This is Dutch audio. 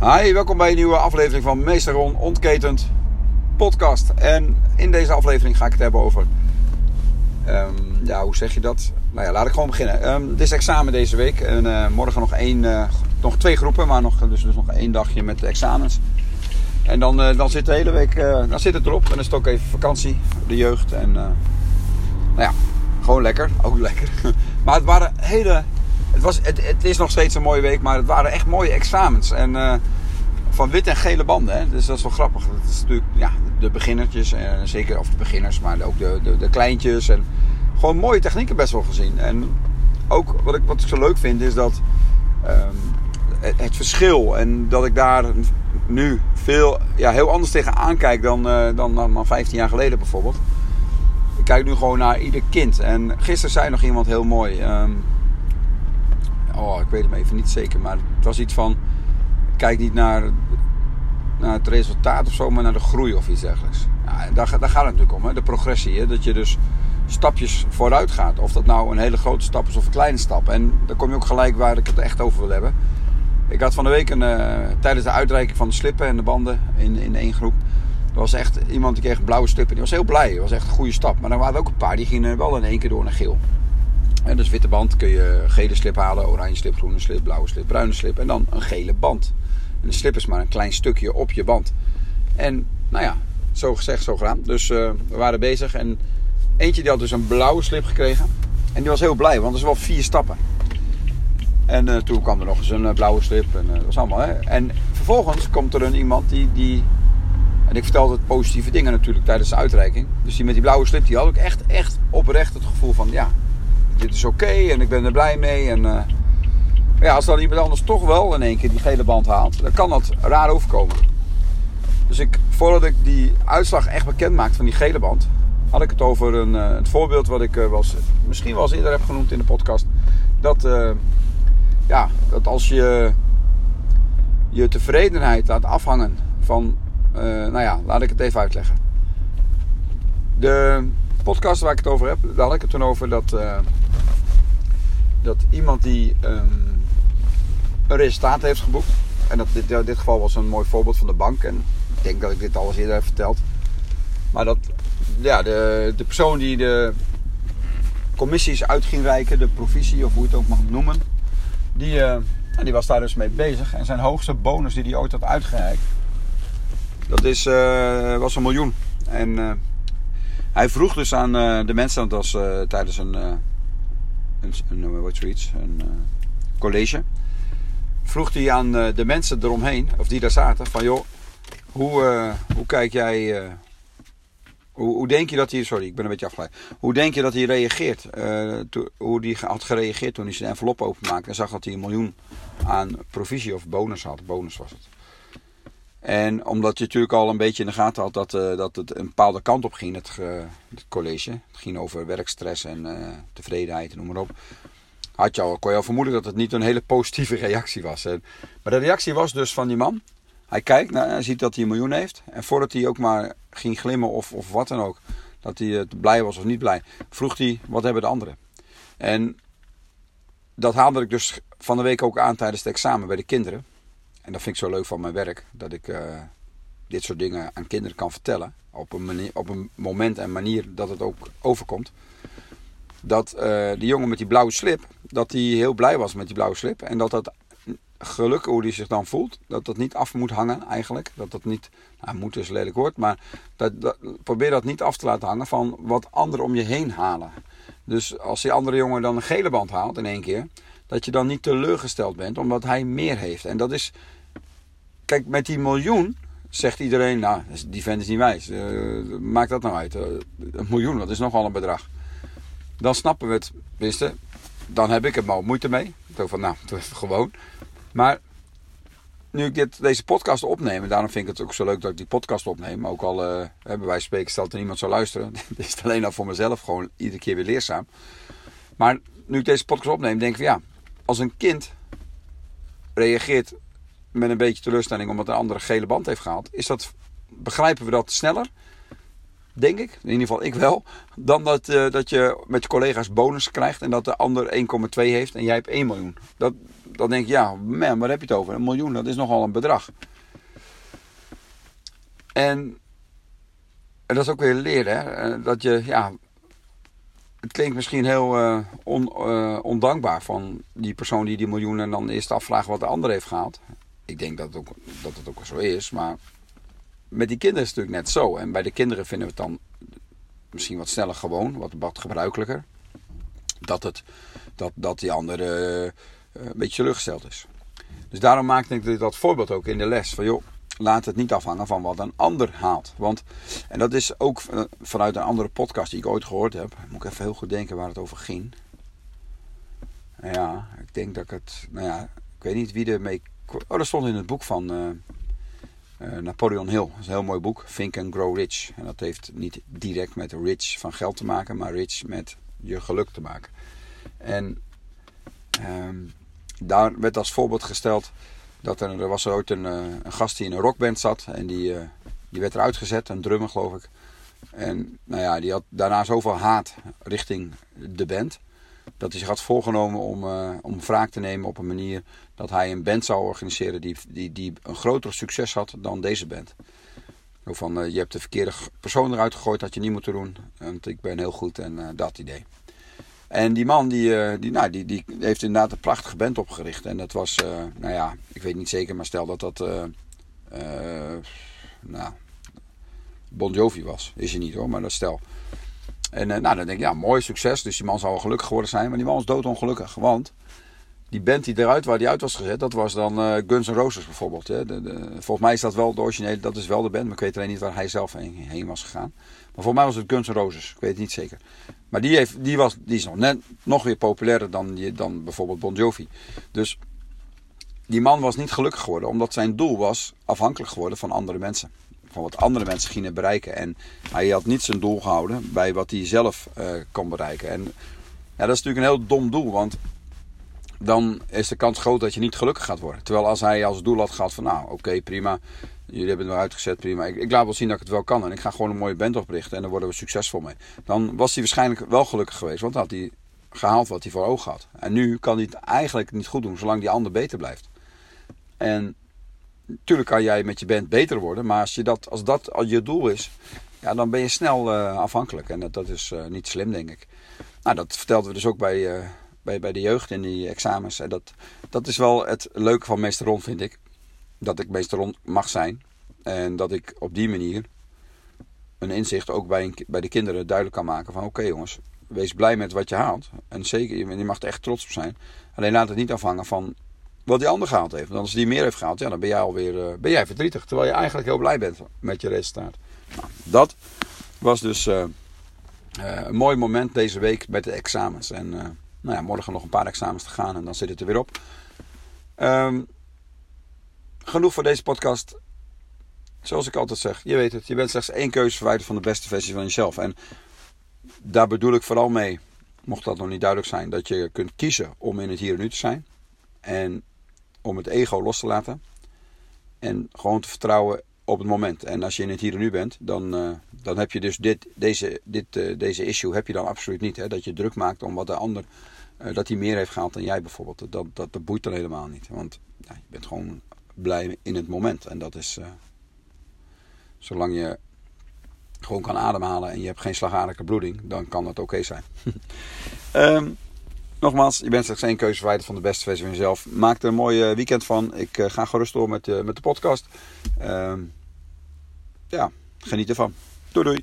Hi, welkom bij een nieuwe aflevering van Meester Ron Ontketend podcast. En in deze aflevering ga ik het hebben over, ehm, ja, hoe zeg je dat? Nou ja, laat ik gewoon beginnen. Um, het is examen deze week en uh, morgen nog, één, uh, nog twee groepen, maar nog, dus, dus nog één dagje met de examens. En dan, uh, dan zit de hele week, dan zit het erop. En dan is het ook even vakantie, de jeugd. En nou ja, gewoon lekker, ook lekker. maar het waren hele het, was, het, het, is nog steeds een mooie week, maar het waren echt mooie examens. En uh, van wit en gele banden. Hè? Dus dat is wel grappig. Dat is natuurlijk ja, de beginnertjes, en zeker, of de beginners, maar ook de, de, de kleintjes. En gewoon mooie technieken best wel gezien. En ook wat ik, wat ik zo leuk vind is dat um, het, verschil en dat ik daar nu veel, ja, heel anders tegen aankijk dan, uh, dan, dan, dan 15 jaar geleden bijvoorbeeld. Ik kijk nu gewoon naar ieder kind. En gisteren zei nog iemand heel mooi. Um, oh, ik weet hem even niet zeker, maar het was iets van, kijk niet naar, naar het resultaat of zo, maar naar de groei of iets dergelijks. Ja, daar, daar gaat het natuurlijk om, hè? de progressie. Hè? Dat je dus stapjes vooruit gaat. Of dat nou een hele grote stap is of een kleine stap. En dan kom je ook gelijk waar ik het echt over wil hebben. Ik had van de week een, uh, tijdens de uitreiking van de slippen en de banden in, in één groep. Er was echt iemand die kreeg een blauwe slip en die was heel blij. Het was echt een goede stap. Maar er waren ook een paar die gingen wel in één keer door naar geel. En dus witte band kun je gele slip halen, oranje slip, groene slip, blauwe slip, bruine slip en dan een gele band. En de slip is maar een klein stukje op je band. En nou ja, zo gezegd, zo gedaan. Dus uh, we waren bezig en eentje die had dus een blauwe slip gekregen. En die was heel blij, want er zijn wel vier stappen. En uh, toen kwam er nog eens een uh, blauwe slip en dat was allemaal. Hè. En vervolgens komt er een iemand die, die en ik vertelde het positieve dingen natuurlijk tijdens de uitreiking. Dus die met die blauwe slip, die had ook echt, echt oprecht het gevoel van, ja, dit is oké en ik ben er blij mee. En uh, ja, als dan iemand anders toch wel in één keer die gele band haalt, dan kan dat raar overkomen. Dus ik, voordat ik die uitslag echt bekend maakte van die gele band, had ik het over een, uh, het voorbeeld wat ik uh, was, misschien wel eens eerder heb genoemd in de podcast. Dat, ja, dat als je je tevredenheid laat afhangen van, nou ja, laat ik het even uitleggen. De podcast waar ik het over heb, daar had ik het toen over dat, dat iemand die um, een resultaat heeft geboekt. En dat dit, dit geval was een mooi voorbeeld van de bank. En ik denk dat ik dit al eens eerder heb verteld. Maar dat ja, de, de persoon die de commissies uit ging reiken, de provisie of hoe je het ook mag noemen, die, uh, die was daar dus mee bezig. En zijn hoogste bonus die hij ooit had uitgereikt, dat is, uh, was een miljoen. En hij vroeg dus aan de mensen, dat was tijdens een, een, een, wat zoiets, een college. Vroeg hij aan de mensen eromheen, of die daar zaten, van joh, hoe, hoe kijk jij hoe, hoe, denk je dat hij, sorry, ik ben een beetje afgeleid. Hoe denk je dat hij reageert? To, hoe hij had gereageerd toen hij zijn envelop openmaakte en zag dat hij een miljoen aan provisie of bonus had. Bonus was het. En omdat je natuurlijk al een beetje in de gaten had dat, uh, dat het een bepaalde kant op ging, het, college. Het ging over werkstress en tevredenheid en noem maar op. Had je al, kon je al vermoeden dat het niet een hele positieve reactie was. Maar de reactie was dus van die man. Hij kijkt, naar, hij ziet dat hij een miljoen heeft. En voordat hij ook maar ging glimmen of, of wat dan ook, dat hij blij was of niet blij, vroeg hij: wat hebben de anderen? En dat haalde ik dus van de week ook aan tijdens het examen bij de kinderen. En dat vind ik zo leuk van mijn werk, dat ik uh, dit soort dingen aan kinderen kan vertellen. Op een, manier, op een moment en manier dat het ook overkomt. Dat uh, die jongen met die blauwe slip, dat hij heel blij was met die blauwe slip. En dat dat geluk, hoe hij zich dan voelt, dat dat niet af moet hangen eigenlijk. Dat dat niet, nou moet is lelijk woord, maar dat, probeer dat niet af te laten hangen van wat anderen om je heen halen. Dus als die andere jongen dan een gele band haalt in één keer, dat je dan niet teleurgesteld bent omdat hij meer heeft. En dat is, kijk, met die miljoen zegt iedereen, nou, die vent is niet wijs. Uh, maakt dat nou uit? Uh, een miljoen, dat is nogal een bedrag. Dan snappen we het, wisten. Dan heb ik er maar moeite mee. Zo van, nou, gewoon. Maar nu ik dit, deze podcast opneem, daarom vind ik het ook zo leuk dat ik die podcast opneem. Ook al uh, hebben wij spreken, stelt er niemand zou luisteren. Dit is alleen al voor mezelf gewoon iedere keer weer leerzaam. Maar nu ik deze podcast opneem, denk ik van ja, als een kind reageert met een beetje teleurstelling omdat een andere gele band heeft gehaald, is dat, begrijpen we dat sneller denk ik, in ieder geval ik wel, dan dat, uh, dat je met je collega's bonus krijgt en dat de ander 1,2 heeft en jij hebt 1 miljoen. Dat, dan denk je, ja, man, waar heb je het over? Een miljoen, dat is nogal een bedrag. En, en dat is ook weer leren, hè? Eh, dat je, ja, het klinkt misschien heel uh, on, ondankbaar van die persoon die die miljoen en dan eerst afvragen wat de ander heeft gehaald. Ik denk dat het ook, dat het ook zo is, maar met die kinderen is het natuurlijk net zo. En bij de kinderen vinden we het dan misschien wat sneller gewoon, wat, wat gebruikelijker. Dat, het, dat, dat die andere uh, een beetje teleurgesteld is. Dus daarom maakte ik dat voorbeeld ook in de les. Van joh, laat het niet afhangen van wat een ander haalt. Want, en dat is ook vanuit een andere podcast die ik ooit gehoord heb. Moet ik even heel goed denken waar het over ging. Ja, ik denk dat ik het. Nou ja, ik weet niet wie er mee. Oh, dat stond in het boek van uh, uh, Napoleon Hill. Dat is een heel mooi boek. Think and Grow Rich. En dat heeft niet direct met rich van geld te maken, maar rich met je geluk te maken. En um, daar werd als voorbeeld gesteld dat er, er was ooit een, een gast die in een rockband zat. En die, die werd eruit gezet, een drummer geloof ik. En nou ja, die had daarna zoveel haat richting de band. Dat hij zich had voorgenomen om, uh, om wraak te nemen op een manier dat hij een band zou organiseren die, die, die een groter succes had dan deze band. Van, uh, je hebt de verkeerde persoon eruit gegooid, dat je niet moeten doen. Want ik ben heel goed en uh, dat idee. En die man die, die, nou, die, die heeft inderdaad een prachtige band opgericht. En dat was, nou ja, ik weet niet zeker, maar stel dat dat nou, Bon Jovi was. Is hij niet hoor, maar dat stel. En nou, dan denk ik, ja, mooi succes. Dus die man zou wel gelukkig geworden zijn. Maar die man was doodongelukkig. Want die band die eruit waar die uit was gezet, dat was dan Guns N' Roses bijvoorbeeld. Hè. De, de, volgens mij is dat wel de originele, dat is wel de band. Maar ik weet alleen niet waar hij zelf heen, was gegaan. Maar volgens mij was het Guns N' Roses. Ik weet het niet zeker. Maar die, heeft, die, was, die is nog, net, nog weer populairder dan, dan bijvoorbeeld Bon Jovi. Dus die man was niet gelukkig geworden. Omdat zijn doel was afhankelijk geworden van andere mensen. Wat andere mensen gingen bereiken. En hij had niet zijn doel gehouden bij wat hij zelf uh, kon bereiken. En ja, dat is natuurlijk een heel dom doel. Want dan is de kans groot dat je niet gelukkig gaat worden. Terwijl als hij als doel had gehad van nou oké prima. Jullie hebben het wel uitgezet, prima. Ik, ik, laat wel zien dat ik het wel kan. En ik ga gewoon een mooie band oprichten. En daar worden we succesvol mee. Dan was hij waarschijnlijk wel gelukkig geweest. Want dan had hij gehaald wat hij voor ogen had. En nu kan hij het eigenlijk niet goed doen. Zolang die ander beter blijft. En natuurlijk kan jij met je band beter worden. Maar als, je dat, als dat al je doel is. Ja, dan ben je snel uh, afhankelijk. En dat, is uh, niet slim, denk ik. Nou, dat vertelden we dus ook bij, uh, bij, bij de jeugd in die examens. En dat, dat is wel het leuke van meester Ron, vind ik dat ik meester mag zijn. En dat ik op die manier een inzicht ook bij, bij de kinderen duidelijk kan maken van oké jongens, wees blij met wat je haalt. En zeker, je mag er echt trots op zijn. Alleen laat het niet afhangen van wat die ander gehaald heeft. Want als die meer heeft gehaald, ja, dan ben jij alweer uh, ben jij verdrietig. Terwijl je eigenlijk heel blij bent met je resultaat. Nou, dat was dus uh, uh, een mooi moment deze week met de examens. En nou ja, morgen nog een paar examens te gaan en dan zit het er weer op. Um, genoeg voor deze podcast. Zoals ik altijd zeg, je weet het, je bent slechts één keuze verwijderd van de beste versie van jezelf. En daar bedoel ik vooral mee, mocht dat nog niet duidelijk zijn, dat je kunt kiezen om in het hier en nu te zijn. En om het ego los te laten. En gewoon te vertrouwen op het moment. En als je in het hier en nu bent, dan, uh, dan heb je dus dit, deze, dit, uh, deze issue heb je dan absoluut niet. Hè? Dat je druk maakt om wat de ander, uh, dat hij meer heeft gehaald dan jij bijvoorbeeld. Dat, dat, dat boeit dan helemaal niet. Want ja, je bent gewoon blij in het moment. En dat is zolang je gewoon kan ademhalen en je hebt geen slagadelijke bloeding, dan kan dat oké zijn. um, nogmaals, je bent slechts één keuze van de beste versie van jezelf. Maak er een mooi weekend van. Ik uh, ga gerust door met, uh, met de podcast. Um, ja, geniet ervan. Doei doei.